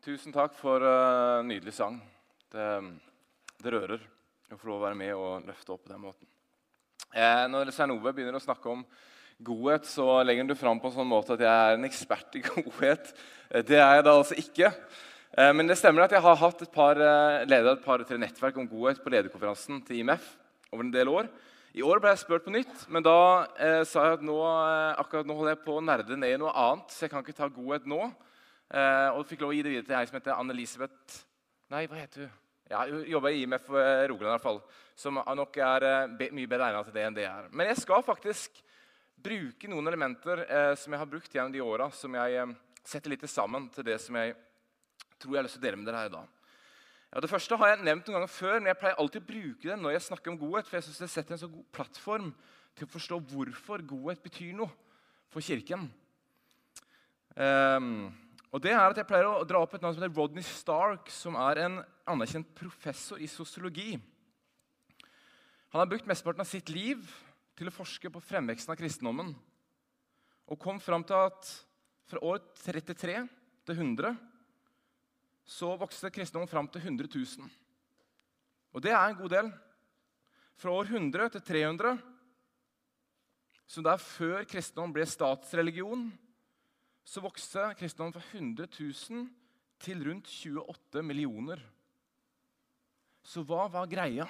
Tusen takk for uh, nydelig sang. Det, det, rører å få lov å være med og løfte opp på den måten. Eh, når Svein Ove begynner å snakke om godhet, så legger han det fram på en sånn måte at jeg er en ekspert i godhet. Eh, det er jeg da altså ikke. Eh, men det stemmer at jeg har hatt et par, eh, ledet et par-tre nettverk om godhet på lederkonferansen til IMF over en del år. I år ble jeg spurt på nytt, men da eh, sa jeg at nå, akkurat nå holder jeg på å nerde ned i noe annet, så jeg kan ikke ta godhet nå. Eh, og fikk lov å gi det videre til ei som heter Anne-Elisabeth Nei, hva heter hun? Ja, Hun jobber i IMF eh, Rogaland, i hvert fall, som nok er eh, mye bedre egnet til det enn det er. Men jeg skal faktisk bruke noen elementer eh, som jeg har brukt gjennom de åra, som jeg eh, setter litt sammen til det som jeg tror jeg har lyst til å dele med dere her i dag. Ja, det første har jeg nevnt noen ganger før, men jeg pleier alltid å bruke det når jeg snakker om godhet. For jeg synes det setter en så god plattform til å forstå hvorfor godhet betyr noe for Kirken. Um, og det er at Jeg pleier å dra opp et navn som heter Rodney Stark, som er en anerkjent professor i sosiologi. Han har brukt mesteparten av sitt liv til å forske på fremveksten av kristendommen. Og kom fram til at fra år 33 til 100 så vokste kristendommen fram til 100 000. Og det er en god del. Fra år 100 til 300, som det er før kristendommen ble statsreligion, så vokste kristendommen fra 100 000 til rundt 28 millioner. Så hva var greia?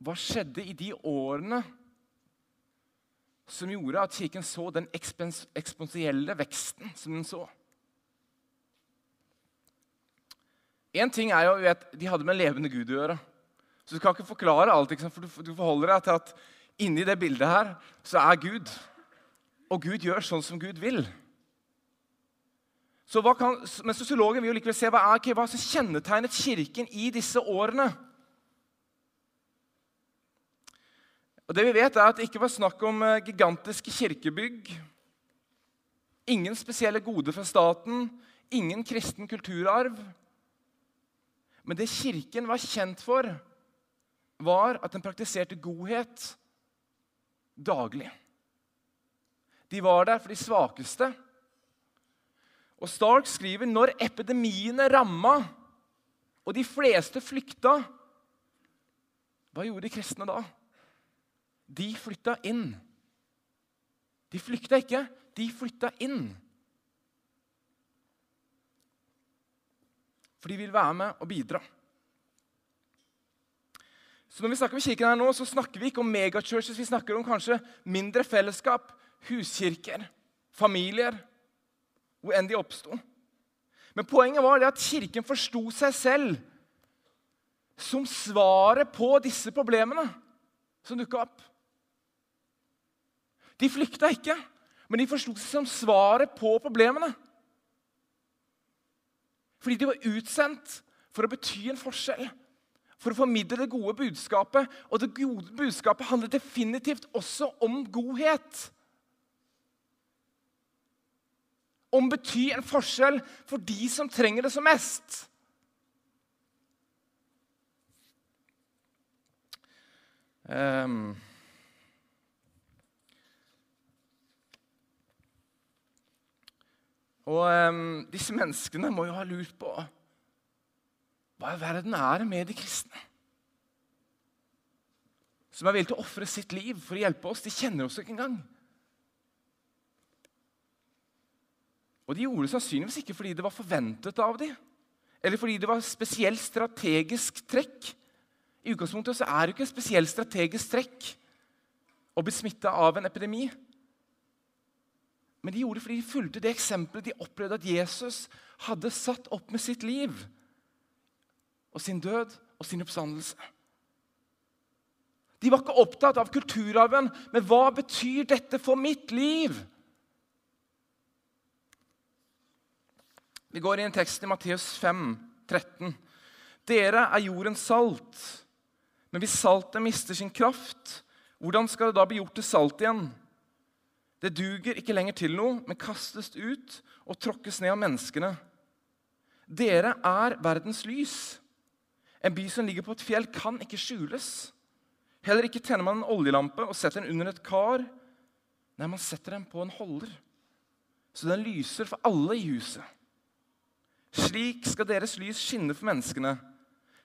Hva skjedde i de årene som gjorde at Kirken så den eksponentielle veksten som den så? Én ting er jo at de hadde med en levende Gud å gjøre. Så Du kan ikke forklare alt, for du forholder deg til at inni det bildet her så er Gud og Gud gjør sånn som Gud vil. Så kan, men Sosiologen vil jo likevel se hva, er, okay, hva som kjennetegnet Kirken i disse årene. Og det vi vet er at Det ikke var snakk om eh, gigantiske kirkebygg. Ingen spesielle goder fra staten, ingen kristen kulturarv. Men det Kirken var kjent for, var at den praktiserte godhet daglig. De var der for de svakeste. Og Stark skriver når epidemiene ramma og de fleste flykta Hva gjorde de kristne da? De flytta inn. De flykta ikke, de flytta inn. For de vil være med og bidra. Så når vi snakker om kirken her nå, så snakker vi ikke om megachurches, vi snakker om kanskje mindre fellesskap, huskirker, familier, hvor enn de oppsto. Men poenget var det at Kirken forsto seg selv som svaret på disse problemene som dukka opp. De flykta ikke, men de forsto seg som svaret på problemene. Fordi de var utsendt for å bety en forskjell, for å formidle det gode budskapet. Og det gode budskapet handler definitivt også om godhet. Om bety en forskjell for de som trenger det som mest. Um, og um, disse menneskene må jo ha lurt på hva i verden er det med de kristne? Som er villige til å ofre sitt liv for å hjelpe oss. De kjenner oss ikke engang. Og de gjorde det sannsynligvis ikke fordi det var forventet av dem, eller fordi det var spesielt strategisk trekk. I utgangspunktet så er det ikke spesielt strategisk trekk å bli smitta av en epidemi. Men de gjorde det fordi de fulgte det eksempelet de opplevde at Jesus hadde satt opp med sitt liv og sin død og sin oppstandelse. De var ikke opptatt av kulturarven, men hva betyr dette for mitt liv? Vi går i en tekst i Matteus 5, 13. Dere er jordens salt. Men hvis saltet mister sin kraft, hvordan skal det da bli gjort til salt igjen? Det duger ikke lenger til noe, men kastes ut og tråkkes ned av menneskene. Dere er verdens lys. En by som ligger på et fjell, kan ikke skjules. Heller ikke tenner man en oljelampe og setter den under et kar. Nei, man setter den på en holder, så den lyser for alle i huset. Slik skal deres lys skinne for menneskene,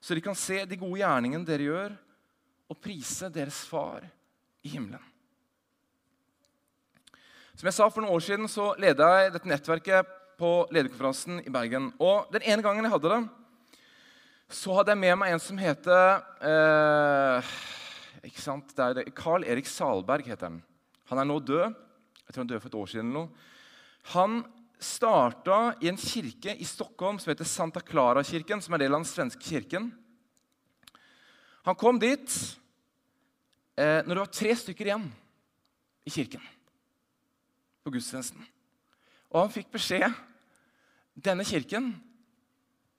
så de kan se de gode gjerningene dere gjør, og prise deres far i himmelen. Som jeg sa For noen år siden så leda jeg dette nettverket på lederkonferansen i Bergen. Og Den ene gangen jeg hadde det, så hadde jeg med meg en som heter eh, ikke sant? Det er det. Carl Erik Salberg heter han. Han er nå død. Jeg tror han døde for et år siden. eller noe. Han starta i en kirke i Stockholm som heter Santa Clara-kirken, som er del av den svenske kirken. Han kom dit eh, når det var tre stykker igjen i kirken på gudstjenesten. Og han fikk beskjed denne kirken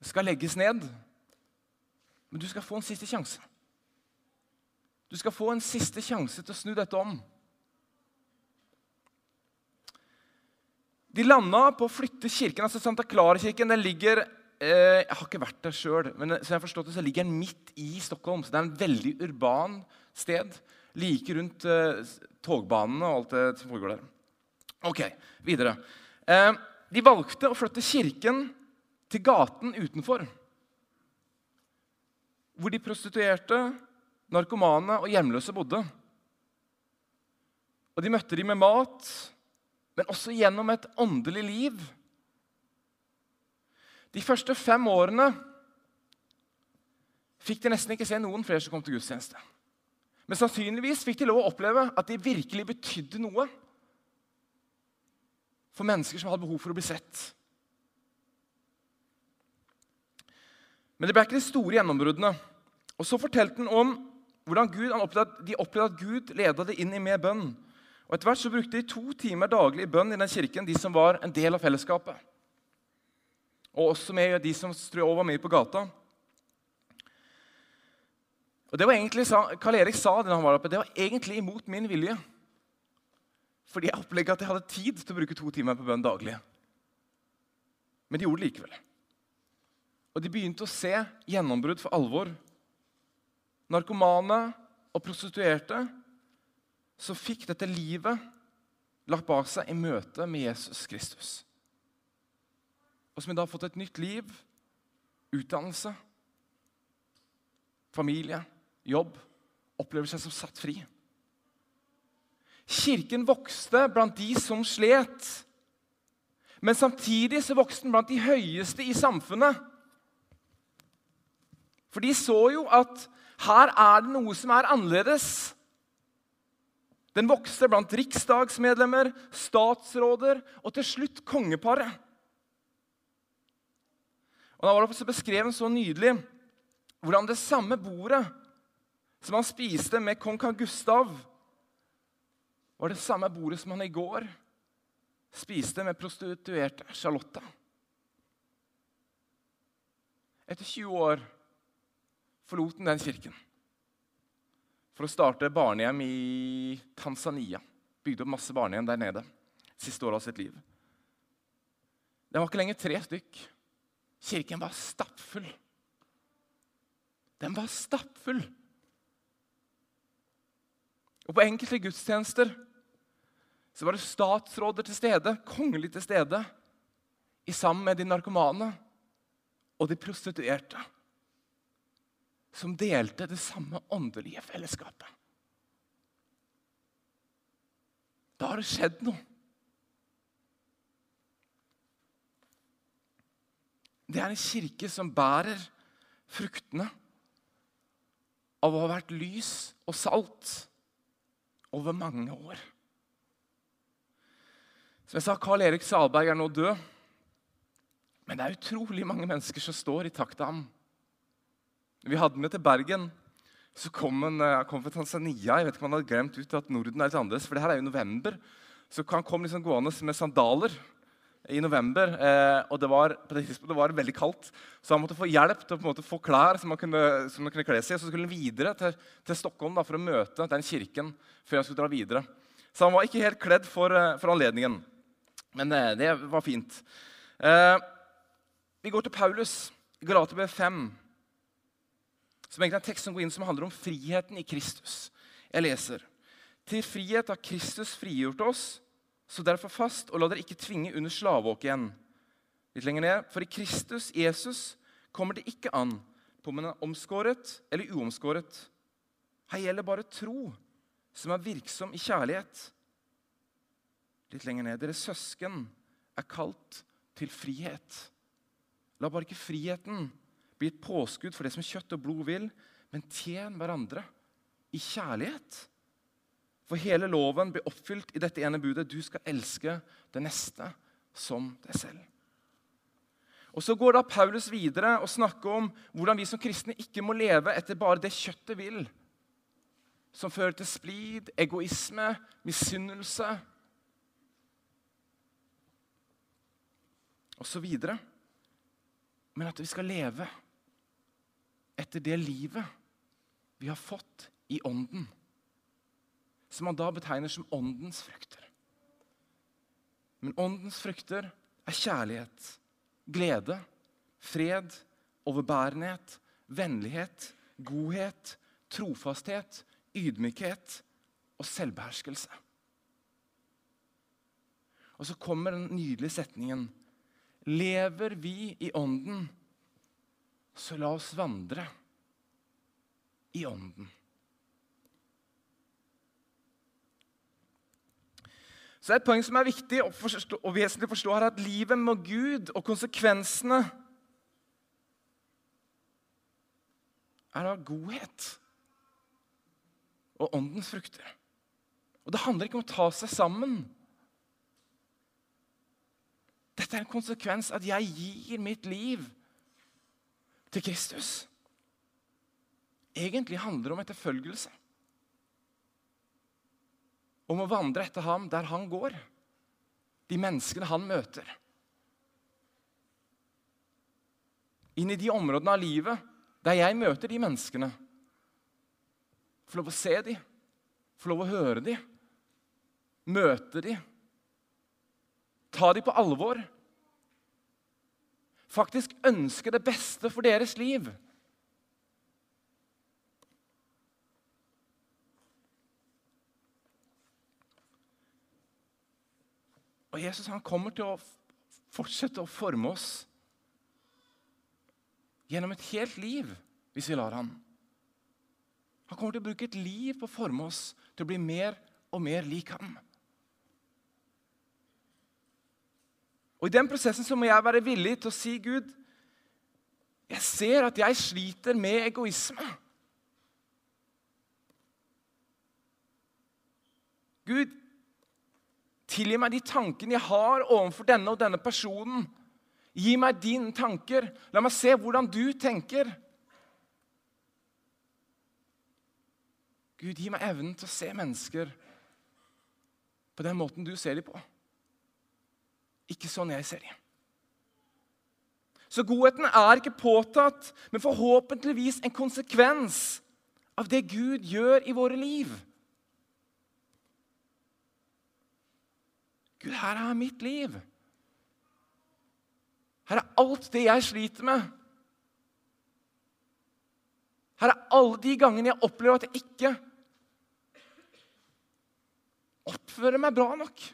skal legges ned, men du skal få en siste sjanse. Du skal få en siste sjanse til å snu dette om. De landa på å flytte kirken. altså Santa Clara-kirken den ligger eh, Jeg har ikke vært der sjøl, men så jeg forstått det, så ligger den midt i Stockholm. Så det er en veldig urban sted. Like rundt eh, togbanene og alt det som foregår der. Ok, videre. Eh, de valgte å flytte kirken til gaten utenfor. Hvor de prostituerte, narkomane og hjemløse bodde. Og de møtte dem med mat men også gjennom et åndelig liv. De første fem årene fikk de nesten ikke se noen flere som kom til gudstjeneste. Men sannsynligvis fikk de lov å oppleve at de virkelig betydde noe for mennesker som hadde behov for å bli sett. Men det ble ikke de store gjennombruddene. Og Så fortalte han om hvordan Gud, han opplevde, de opplevde at Gud leda det inn i mer bønn. Og Etter hvert så brukte de to timer daglig i bønn i den kirken, de som var en del av fellesskapet. Og også med de som var med på gata. Og det var egentlig, Karl Erik sa det han var oppe, det var egentlig imot min vilje. Fordi jeg opplegget at jeg hadde tid til å bruke to timer på bønn daglig. Men de gjorde det likevel. Og de begynte å se gjennombrudd for alvor. Narkomane og prostituerte så fikk dette livet lagt bak seg i møte med Jesus Kristus. Og som i dag har fått et nytt liv, utdannelse, familie, jobb, opplever seg som satt fri. Kirken vokste blant de som slet, men samtidig så vokste den blant de høyeste i samfunnet. For de så jo at her er det noe som er annerledes. Den vokste blant riksdagsmedlemmer, statsråder og til slutt kongeparet. Og Da var det beskrevet så nydelig hvordan det samme bordet som han spiste med kong Karl Gustav, var det samme bordet som han i går spiste med prostituerte Charlotta. Etter 20 år forlot han den kirken for å starte barnehjem i Tanzania. Bygde opp masse barnehjem der nede siste året av sitt liv. Det var ikke lenger tre stykk. Kirken var stappfull. Den var stappfull. Og på enkelte gudstjenester så var det statsråder til stede, kongelig til stede, i sammen med de narkomane og de prostituerte som delte det samme åndelige fellesskapet. Da har det skjedd noe. Det er en kirke som bærer fruktene av å ha vært lys og salt over mange år. Som jeg sa, Carl Erik Salberg er nå død. Men det er utrolig mange mennesker som står i takt av ham. Vi hadde med til Bergen. Så kom han, eh, kom fra Tanzania. Jeg vet ikke om han hadde glemt ut at Norden er litt annerledes. For det her er jo november. Så han kom liksom gående med sandaler i november. Eh, og det var, på det tidspunktet var veldig kaldt, så han måtte få hjelp til å måte, få klær som han kunne, som han kunne kle seg i. Så skulle han videre til, til Stockholm da, for å møte den kirken før han skulle dra videre. Så han var ikke helt kledd for, eh, for anledningen. Men eh, det var fint. Eh, vi går til Paulus, Galaterbrev 5 som egentlig er en tekst som går inn som handler om friheten i Kristus. Jeg leser. Til frihet har Kristus frigjort oss, så derfor fast, og la dere ikke tvinge under slavåk igjen. Litt lenger ned. For i Kristus, Jesus, kommer det ikke an på om en er omskåret eller uomskåret. Her gjelder bare tro, som er virksom i kjærlighet. Litt lenger ned. Deres søsken er kalt til frihet. La bare ikke friheten bli et påskudd for det som kjøtt og blod vil, men tjen hverandre i kjærlighet. For hele loven blir oppfylt i dette ene budet. Du skal elske det neste som deg selv. Og Så går da Paulus videre og snakker om hvordan vi som kristne ikke må leve etter bare det kjøttet vil, som fører til splid, egoisme, misunnelse osv. Men at vi skal leve etter det livet vi har fått i Ånden. Som han da betegner som Åndens frukter. Men Åndens frukter er kjærlighet, glede, fred, overbærenhet, vennlighet, godhet, trofasthet, ydmykhet og selvbeherskelse. Og så kommer den nydelige setningen Lever vi i Ånden, så la oss vandre i Ånden. Så Et poeng som er viktig og, forstå, og vesentlig forstå, er at livet med Gud og konsekvensene er av godhet og åndens frukter. Og Det handler ikke om å ta seg sammen. Dette er en konsekvens at jeg gir mitt liv til Kristus. Egentlig handler det om etterfølgelse. Om å vandre etter ham der han går. De menneskene han møter. Inn i de områdene av livet der jeg møter de menneskene. Få lov å se dem, få lov å høre dem, møte dem ta dem på alvor. Faktisk ønsker det beste for deres liv. Og Jesus han kommer til å fortsette å forme oss gjennom et helt liv hvis vi lar han. Han kommer til å bruke et liv på å forme oss til å bli mer og mer lik ham. Og I den prosessen så må jeg være villig til å si, Gud, jeg ser at jeg sliter med egoisme. Gud, tilgi meg de tankene jeg har overfor denne og denne personen. Gi meg dine tanker. La meg se hvordan du tenker. Gud, gi meg evnen til å se mennesker på den måten du ser dem på. Ikke sånn jeg ser dem. Så godheten er ikke påtatt, men forhåpentligvis en konsekvens av det Gud gjør i våre liv. Gud, her er mitt liv. Her er alt det jeg sliter med. Her er alle de gangene jeg opplever at jeg ikke oppfører meg bra nok.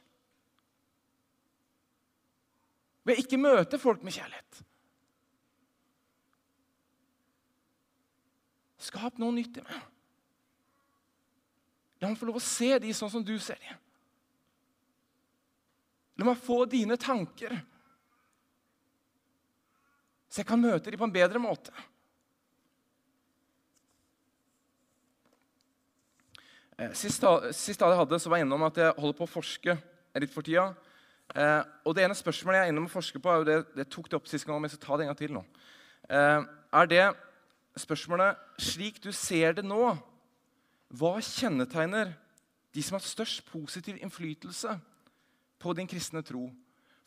Ved ikke møte folk med kjærlighet. Skap noe nytt i meg. La meg få lov å se de sånn som du ser de. La meg få dine tanker, så jeg kan møte de på en bedre måte. Eh, sist, sist jeg hadde, så var jeg innom at jeg holder på å forske litt for tida Eh, og Det ene spørsmålet jeg er innom å forske på, er jo det, det tok det opp sist gang, men jeg skal ta det en gang til nå. Eh, er det spørsmålet Slik du ser det nå, hva kjennetegner de som har størst positiv innflytelse på din kristne tro?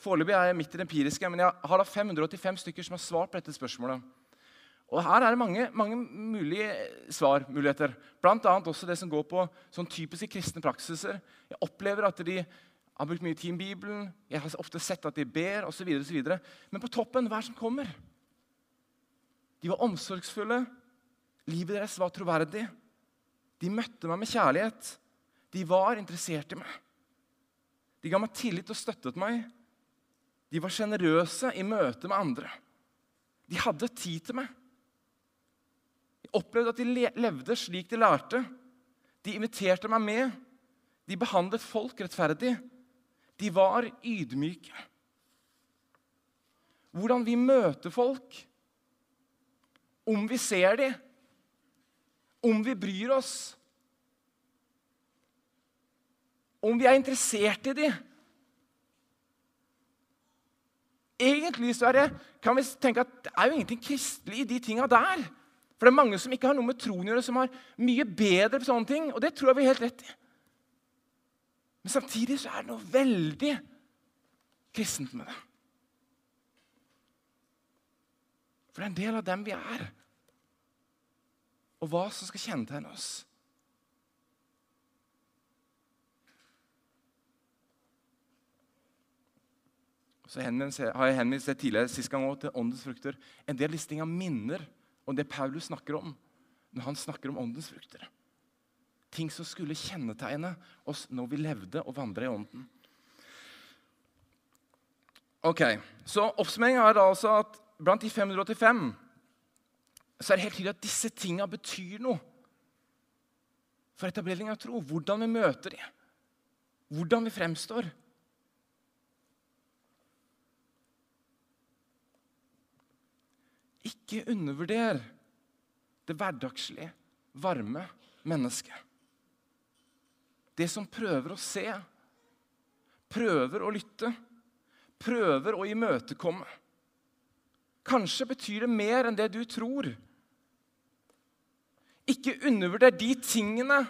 Foreløpig er jeg midt i det empiriske, men jeg har da 585 stykker som har svart på dette spørsmålet. Og Her er det mange, mange mulige svarmuligheter. Bl.a. også det som går på sånn typiske kristne praksiser. Jeg opplever at de har brukt mye tid i Bibelen, jeg har ofte sett at de ber osv. Men på toppen, hva er det som kommer? De var omsorgsfulle. Livet deres var troverdig. De møtte meg med kjærlighet. De var interessert i meg. De ga meg tillit og støttet meg. De var sjenerøse i møte med andre. De hadde tid til meg. De opplevde at de levde slik de lærte. De inviterte meg med. De behandlet folk rettferdig. De var ydmyke. Hvordan vi møter folk, om vi ser dem, om vi bryr oss, om vi er interessert i dem Egentlig så er det, kan vi tenke at det er jo ingenting kristelig i de tinga der. For det er mange som ikke har noe med troen å gjøre, som har mye bedre på sånne ting. Og det tror jeg vi er helt rett i. Men samtidig så er det noe veldig kristent med det. For det er en del av dem vi er, og hva som skal kjennetegne oss. Så har jeg henvist det tidligere sist gang også, til åndens frukter. En del av disse tingene minner om det Paulus snakker om når han snakker om åndens frukter ting som skulle kjennetegne oss når vi levde og vandra i ånden. Ok, så Oppsummeringa er da altså at blant de 585 så er det helt tydelig at disse tinga betyr noe for etablering av tro. Hvordan vi møter dem, hvordan vi fremstår. Ikke undervurder det hverdagslige, varme mennesket. Det som prøver å se, prøver å lytte, prøver å imøtekomme. Kanskje betyr det mer enn det du tror. Ikke undervurder de tingene,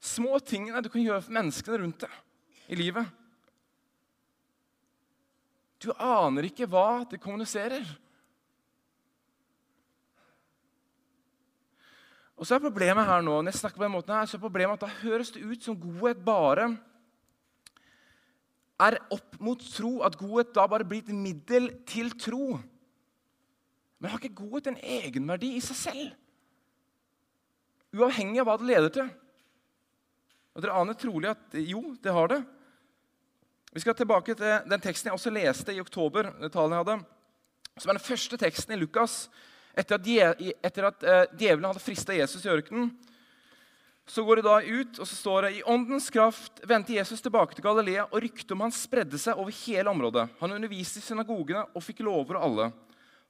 små tingene du kan gjøre for menneskene rundt deg i livet. Du aner ikke hva det kommuniserer. Og så er problemet her nå, når jeg snakker på den måten her, så er problemet at da høres det ut som godhet bare er opp mot tro. At godhet da bare blir et middel til tro. Men har ikke godhet en egenverdi i seg selv? Uavhengig av hva det leder til. Og Dere aner trolig at jo, det har det. Vi skal tilbake til den teksten jeg også leste i oktober, talen jeg hadde, som er den første teksten i Lukas etter at, uh, djevelen hadde frista Jesus i ørkenen, så går det da ut, og så står det i åndens kraft vendte Jesus tilbake til Galilea, og ryktet om han spredde seg over hele området. Han underviste i synagogene og fikk lover av alle.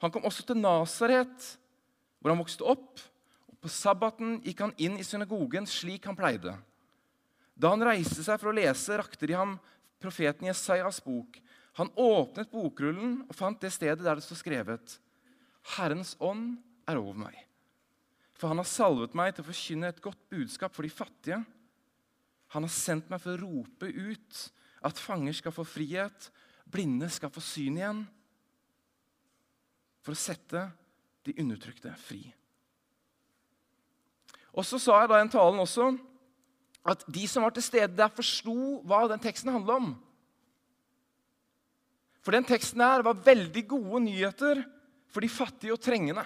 Han kom også til Nasaret, hvor han vokste opp. og På sabbaten gikk han inn i synagogen slik han pleide. Da han reiste seg for å lese, rakte de ham profeten Jesajas bok. Han åpnet bokrullen og fant det stedet der det står skrevet:" Herrens ånd er over meg. For han har salvet meg til å forkynne et godt budskap for de fattige. Han har sendt meg for å rope ut at fanger skal få frihet, blinde skal få syn igjen. For å sette de undertrykte fri. Og Så sa jeg da i den talen også at de som var til stede der, forsto hva den teksten handla om. For den teksten her var veldig gode nyheter for de fattige og trengende.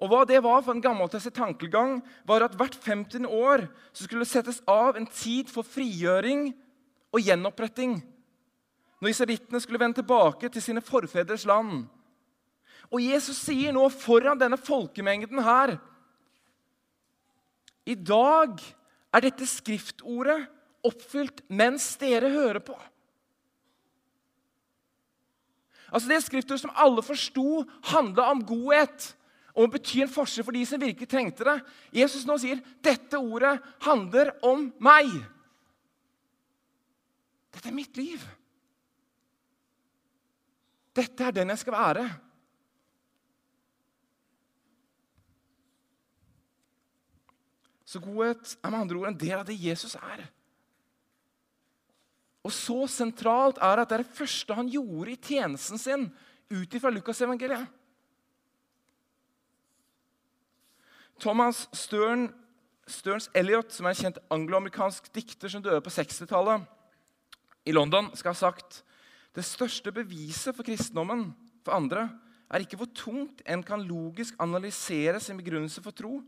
Og hva det var for en gammeltestet tankegang, var at hvert 50. år skulle det settes av en tid for frigjøring og gjenoppretting. Når israelittene skulle vende tilbake til sine forfedres land. Og Jesus sier nå foran denne folkemengden her I dag er dette skriftordet oppfylt mens dere hører på. Altså Det skrifter som alle forsto, handla om godhet. Og å bety en forskjell for de som virkelig trengte det. Jesus nå sier dette ordet handler om meg. Dette er mitt liv. Dette er den jeg skal være. Så godhet er med andre ord en del av det Jesus er. Og så sentralt er at det er det første han gjorde i tjenesten sin ut ifra Lukasevangeliet. Thomas Stern, Sterns Elliot, som er en kjent angloamerikansk dikter som døde på 60-tallet i London, skal ha sagt det største beviset for kristendommen for andre er ikke hvor tungt en kan logisk analysere sin begrunnelse for tro,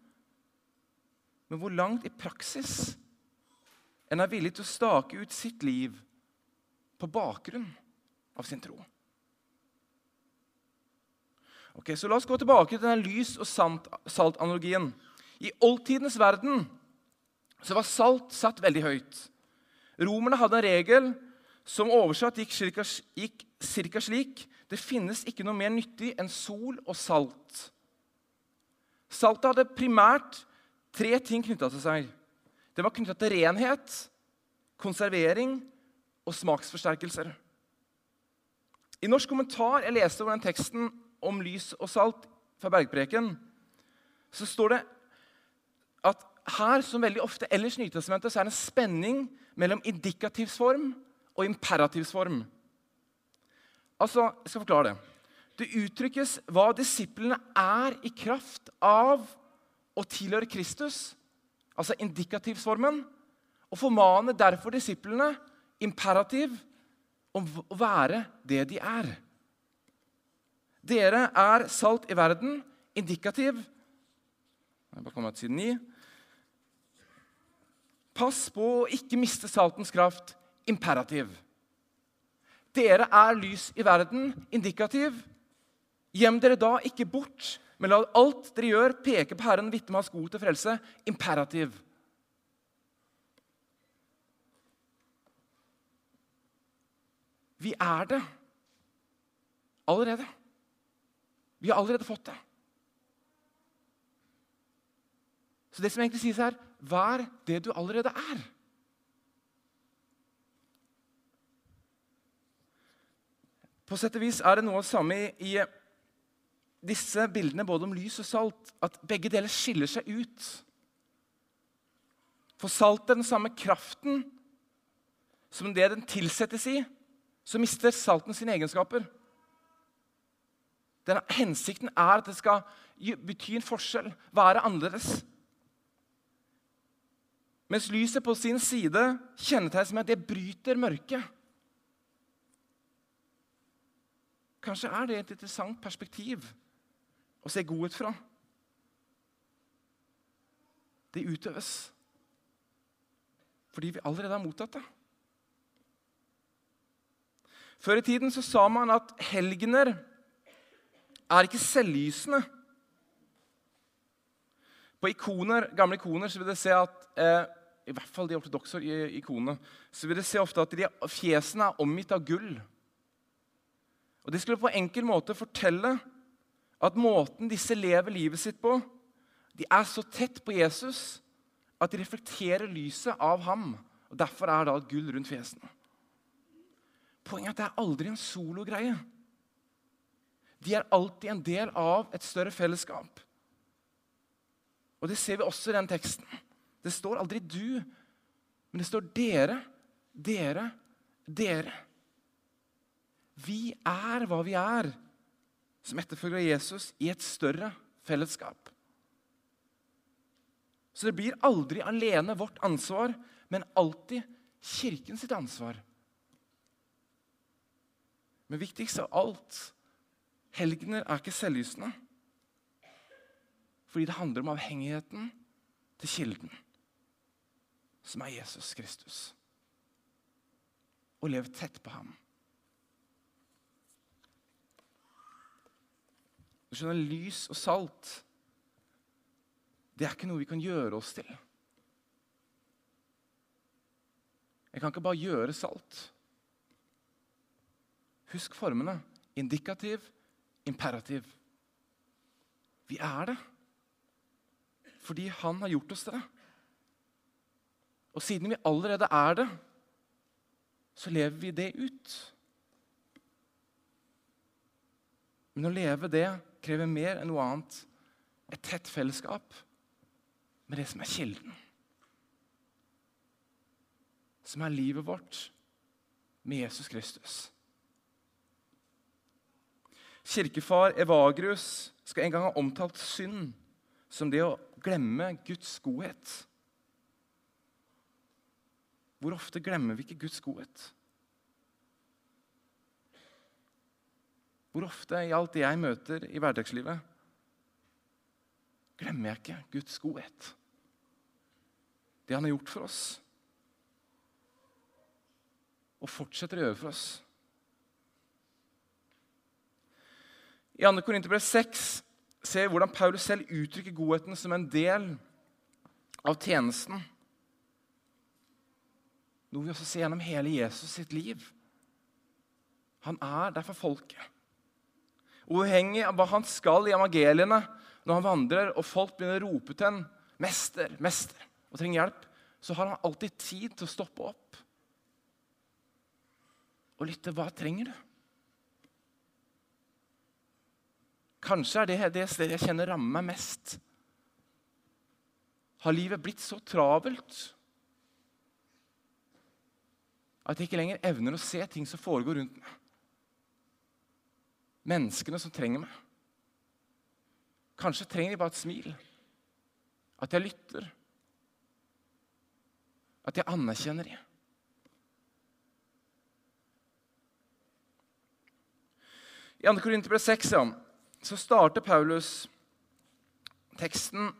men hvor langt i praksis en er villig til å stake ut sitt liv på bakgrunn av sin tro. Ok, så La oss gå tilbake til denne lys- og salt-analogien. I oldtidens verden så var salt satt veldig høyt. Romerne hadde en regel som oversatt gikk cirka, gikk cirka slik Det finnes ikke noe mer nyttig enn sol og salt. Saltet hadde primært tre ting knytta til seg. Det var knytta til renhet, konservering og smaksforsterkelser. I norsk kommentar jeg leste over den teksten om lys og salt fra Bergpreken, så står det at her, som veldig ofte ellers i så er det en spenning mellom indikativsform og imperativsform. Altså, Jeg skal forklare det. Det uttrykkes hva disiplene er i kraft av å tilhøre Kristus, altså indikativsformen, og formaner derfor disiplene imperativ om å være det de er. Dere er salt i verden, indikativ. Jeg bare kommer til siden 9. Pass på å ikke miste saltens kraft. Imperativ. Dere er lys i verden. Indikativ. Gjem dere da ikke bort, men la alt dere gjør, peke på Herren, vitne med hans gode til frelse. Imperativ. Vi er det allerede. Vi har allerede fått det. Så det som egentlig sies her, Vær det du allerede er. På sett og vis er det noe av det samme i, i disse bildene både om lys og salt, at begge deler skiller seg ut. For salt er den samme kraften som det den tilsettes i, så mister salten sine egenskaper. Denne hensikten er at det skal bety en forskjell, være annerledes. Mens lyset på sin side kjennetegnes med at det bryter mørket. Kanskje er det et interessant perspektiv å se godhet fra. Det utøves fordi vi allerede har mottatt det. Før i tiden så sa man at helgener er ikke selvlysende. På ikoner, gamle ikoner så vil det se at eh, i hvert fall de ortodokse ikonene, så vil dere se ofte at de fjesene er omgitt av gull. Og De skulle på en enkel måte fortelle at måten disse lever livet sitt på, de er så tett på Jesus at de reflekterer lyset av ham. og Derfor er det gull rundt fjesene. Poenget er at det er aldri en sologreie. De er alltid en del av et større fellesskap. Og Det ser vi også i den teksten. Det står aldri 'du', men det står 'dere', 'dere', 'dere'. Vi er hva vi er som etterfølger Jesus i et større fellesskap. Så det blir aldri alene vårt ansvar, men alltid Kirken sitt ansvar. Men viktigst av alt helgener er ikke selvlysende. Fordi det handler om avhengigheten til kilden som er Jesus Kristus. Og lev tett på ham. Du skjønner, Lys og salt det er ikke noe vi kan gjøre oss til. Jeg kan ikke bare gjøre salt. Husk formene. Indikativ, imperativ. Vi er det fordi han har gjort oss det. Og siden vi allerede er det, så lever vi det ut. Men å leve det krever mer enn noe annet. Et tett fellesskap med det som er kilden. Som er livet vårt med Jesus Kristus. Kirkefar Evagrius skal en gang ha omtalt synd som det å glemme Guds godhet. Hvor ofte glemmer vi ikke Guds godhet? Hvor ofte i alt det jeg møter i hverdagslivet, glemmer jeg ikke Guds godhet? Det han har gjort for oss. og fortsetter å gjøre for oss. I 2. Korinterbrev 6 ser vi hvordan Paulus selv uttrykker godheten som en del av tjenesten. Noe vi også ser gjennom hele Jesus sitt liv. Han er der for folket. Uavhengig av hva han skal i evangeliene, når han vandrer og folk begynner å rope til ham 'Mester, mester' og trenger hjelp, så har han alltid tid til å stoppe opp og lytte. Hva trenger du? Kanskje er det det stedet jeg kjenner rammer meg mest. Har livet blitt så travelt at jeg ikke lenger evner å se ting som foregår rundt meg? Menneskene som trenger meg. Kanskje trenger de bare et smil. At jeg lytter. At jeg anerkjenner dem. I 2. Korinterbrev 6 ja, så starter Paulus teksten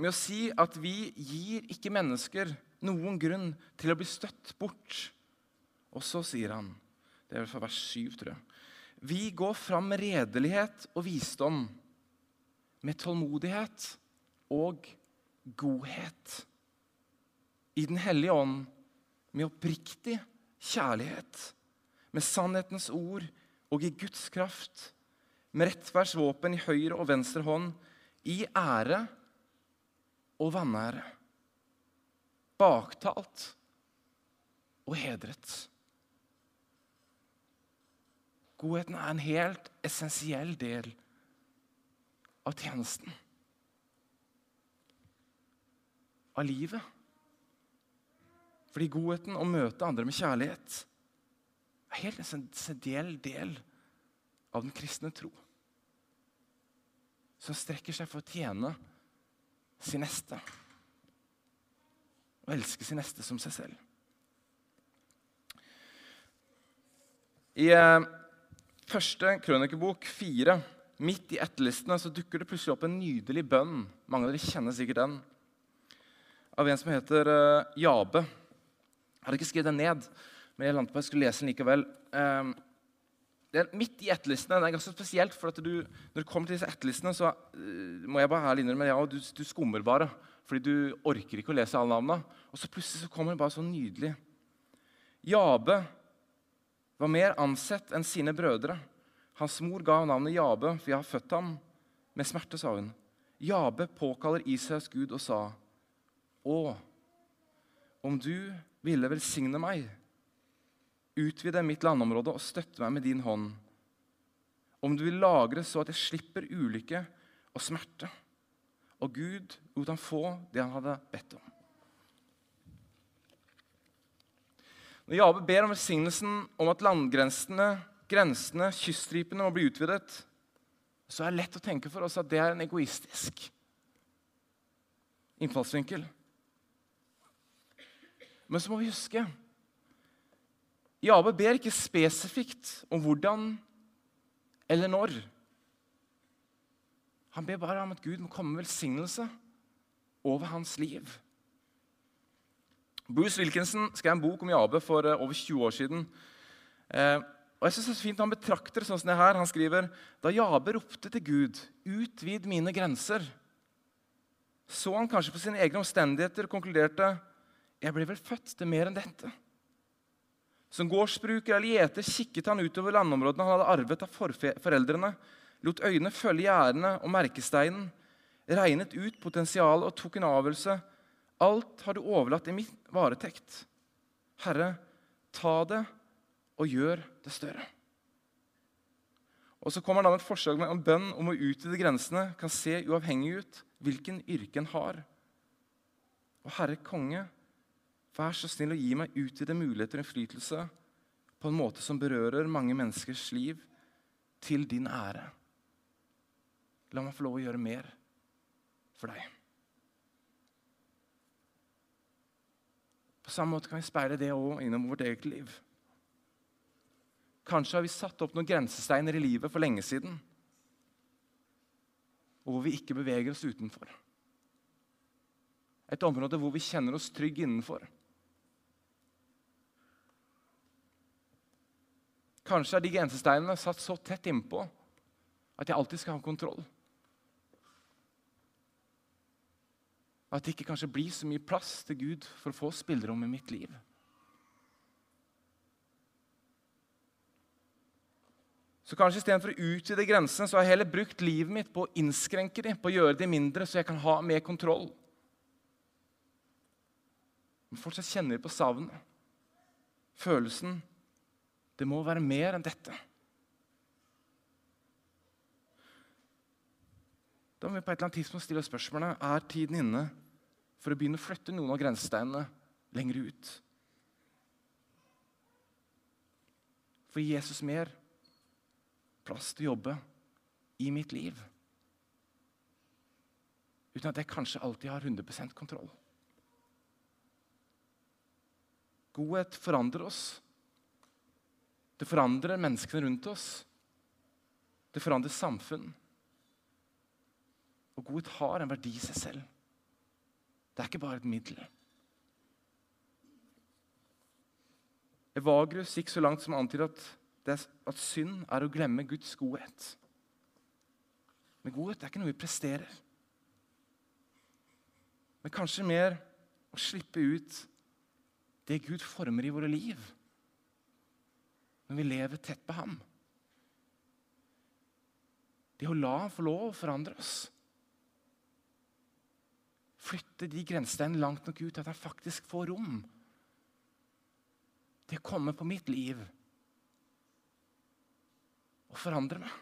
med å si at vi gir ikke mennesker noen grunn til å bli støtt bort. Og så sier han, det er fra vers 7, tror jeg Vi går fram med redelighet og visdom, med tålmodighet og godhet. I Den hellige ånd, med oppriktig kjærlighet, med sannhetens ord og i Guds kraft, med rettferds våpen i høyre og venstre hånd, i ære og vanære. Baktalt og hedret. Godheten er en helt essensiell del av tjenesten. Av livet. Fordi godheten å møte andre med kjærlighet er helt en essensiell del av den kristne tro. Som strekker seg for å tjene sin neste. Og elske sin neste som seg selv. I eh, første krønikebok, fire, midt i etterlistene, så dukker det plutselig opp en nydelig bønn. Mange av dere kjenner sikkert den. Av en som heter uh, Jabe. Jeg hadde ikke skrevet den ned, men jeg landet på at jeg skulle lese den likevel. Um, det er midt i etterlistene. Det er ganske spesielt, for du, når du kommer til disse etterlistene, så uh, må jeg bare ærlig innrømme ja, du, du skummer bare. Fordi du orker ikke å lese alle navnene. Og så plutselig så kommer det bare så nydelig. Jabe var mer ansett enn sine brødre. Hans mor ga navnet Jabe, for jeg har født ham med smerte, sa hun. Jabe påkaller Israels Gud og sa, Å, om du ville velsigne meg Utvide mitt landområde og støtte meg med din hånd. Om du vil lagre så at jeg slipper ulykke og smerte. Og Gud lot ham få det han hadde bedt om. Når Jabe ber om velsignelsen om at landgrensene, grensene, kyststripene må bli utvidet, så er det lett å tenke for oss at det er en egoistisk innfallsvinkel. Men så må vi huske Jabe ber ikke spesifikt om hvordan eller når. Han ber bare om at Gud må komme med velsignelse over hans liv. Bruce Wilkinson skrev en bok om Jabe for uh, over 20 år siden. Uh, og jeg synes det er så fint Han betrakter sånn som det her. Han skriver da Jabe ropte til Gud, 'Utvid mine grenser', så han kanskje på sine egne omstendigheter og konkluderte 'Jeg ble vel født til mer enn dette'. Som gårdsbruker eller gjeter kikket han utover landområdene han hadde arvet av foreldrene, lot øynene følge gjerdene og merkesteinen, regnet ut potensialet og tok en avgjørelse. Alt har du overlatt i min varetekt. Herre, ta det og gjør det større. Og Så kommer han med et forslag en bønn om å utvide grensene kan se uavhengig ut hvilken yrke en har. Og Herre konge, Vær så snill å gi meg utvide muligheter og innflytelse på en måte som berører mange menneskers liv, til din ære. La meg få lov å gjøre mer for deg. På samme måte kan vi speile det òg innom vårt eget liv. Kanskje har vi satt opp noen grensesteiner i livet for lenge siden, og hvor vi ikke beveger oss utenfor. Et område hvor vi kjenner oss trygge innenfor. Kanskje er de grensesteinene satt så tett innpå at jeg alltid skal ha kontroll. At det ikke kanskje blir så mye plass til Gud for å få spillerom i mitt liv. Så kanskje istedenfor å utvide grensene, så har jeg heller brukt livet mitt på å innskrenke dem, på å gjøre dem mindre, så jeg kan ha mer kontroll. Men fortsatt kjenner vi på savnet. Følelsen Det må være mer enn dette. Da må vi på et eller annet tidspunkt stille oss spørsmålet er tiden inne for å begynne å flytte noen av grensesteinene lenger ut. For gi Jesus mer plass til å jobbe i mitt liv. Uten at jeg kanskje alltid har 100 kontroll. Godhet forandrer oss. Det forandrer menneskene rundt oss. Det forandrer samfunn. Og godhet har en verdi i seg selv. Det er ikke bare et middel. Evagrius gikk så langt som å antyde at, at synd er å glemme Guds godhet. Men godhet er ikke noe vi presterer. Men kanskje mer å slippe ut det Gud former i våre liv når vi lever tett på ham. Det å la ham få lov å forandre oss. Flytte de grensene langt nok ut til at jeg faktisk får rom til å komme på mitt liv og forandre meg.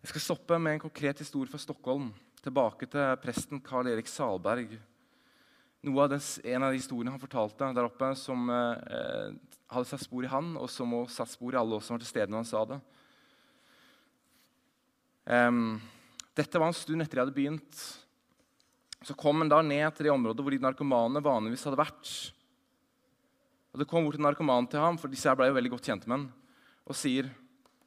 Jeg skal stoppe med en konkret historie fra Stockholm. Tilbake til presten Karl Erik Salberg. Noe av den, en av de historiene han fortalte der oppe, som eh, hadde satt spor i han, og som også satt spor i alle oss som var til stede når han sa det. Um, dette var en stund etter jeg hadde begynt. Så kom han da ned til det området hvor de narkomane vanligvis hadde vært. Og Det kom bort en narkoman til ham, for disse her ble jo veldig godt kjent med han, og sier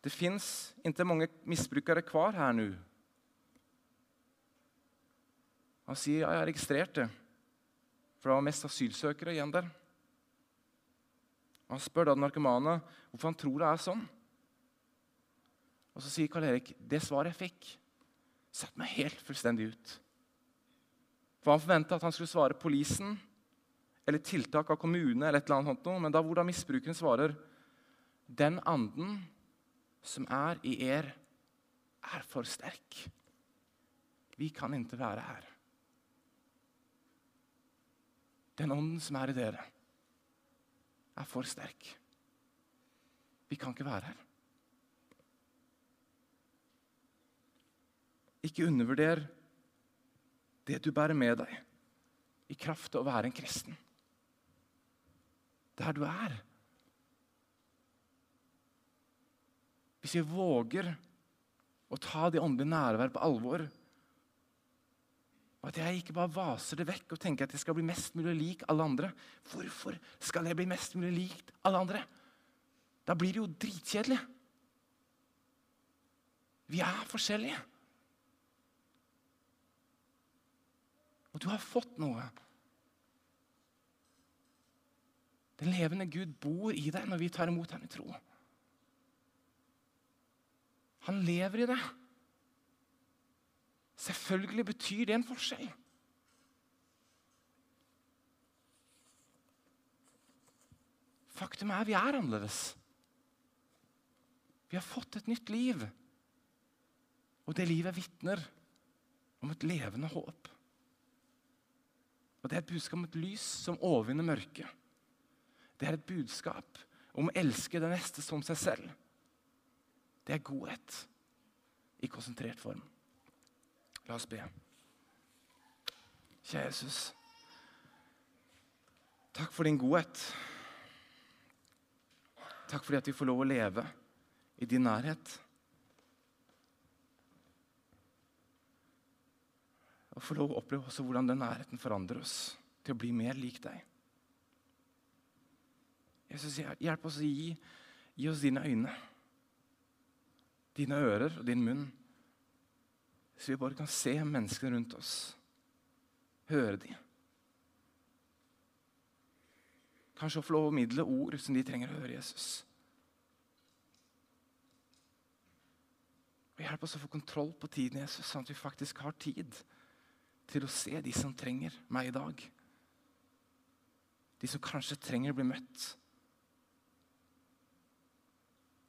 det fins ikke mange misbrukere kvar her nå. Han sier ja, jeg har registrert det, for det var mest asylsøkere igjen der. Han spør da den narkomane hvorfor han tror det er sånn. Og Så sier Karl Erik det svaret jeg fikk, satte meg helt fullstendig ut. For Han forventa at han skulle svare polisen eller tiltak av kommune, eller et eller annet sånt, men da hvordan misbrukeren svarer den anden som er i er, er for sterk. Vi kan ikke være her. Den ånden som er i dere, er for sterk. Vi kan ikke være her. Ikke undervurder det du bærer med deg i kraft av å være en kristen. Der du er. Hvis vi våger å ta det åndelige nærvær på alvor, og at jeg ikke bare vaser det vekk og tenker at jeg skal bli mest mulig lik alle andre Hvorfor skal jeg bli mest mulig lik alle andre? Da blir det jo dritkjedelig. Vi er forskjellige. Du har fått noe. Den levende Gud bor i deg når vi tar imot ham i tro. Han lever i deg. Selvfølgelig betyr det en forskjell. Faktum er vi er annerledes. Vi har fått et nytt liv. Og det livet vitner om et levende håp. Og Det er et budskap om et lys som overvinner mørket. Det er et budskap om å elske det neste som seg selv. Det er godhet i konsentrert form. La oss be. Kjære Jesus. Takk for din godhet. Takk fordi at vi får lov å leve i din nærhet. Og få lov å oppleve også hvordan den nærheten forandrer oss til å bli mer lik deg. Jesus, hjelp oss å gi, gi oss dine øyne dine ører og din munn, så vi bare kan se menneskene rundt oss, høre dem, Kanskje å få lov å formidle ord som de trenger å høre Jesus. Og Hjelp oss å få kontroll på tiden, Jesus, sånn at vi faktisk har tid til å se de som trenger meg i dag. De som kanskje trenger å bli møtt.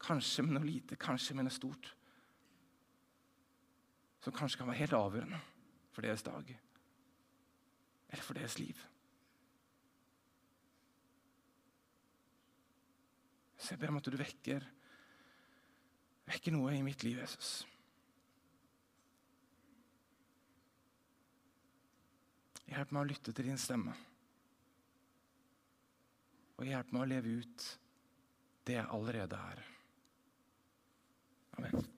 Kanskje med noe lite, kanskje med noe stort. Som kanskje kan være helt avgjørende for deres dag eller for deres liv. Så jeg ber om at du vekker, vekker noe i mitt liv, Jesus. Hjelp meg å lytte til din stemme. Og hjelp meg å leve ut det jeg allerede er. Amen.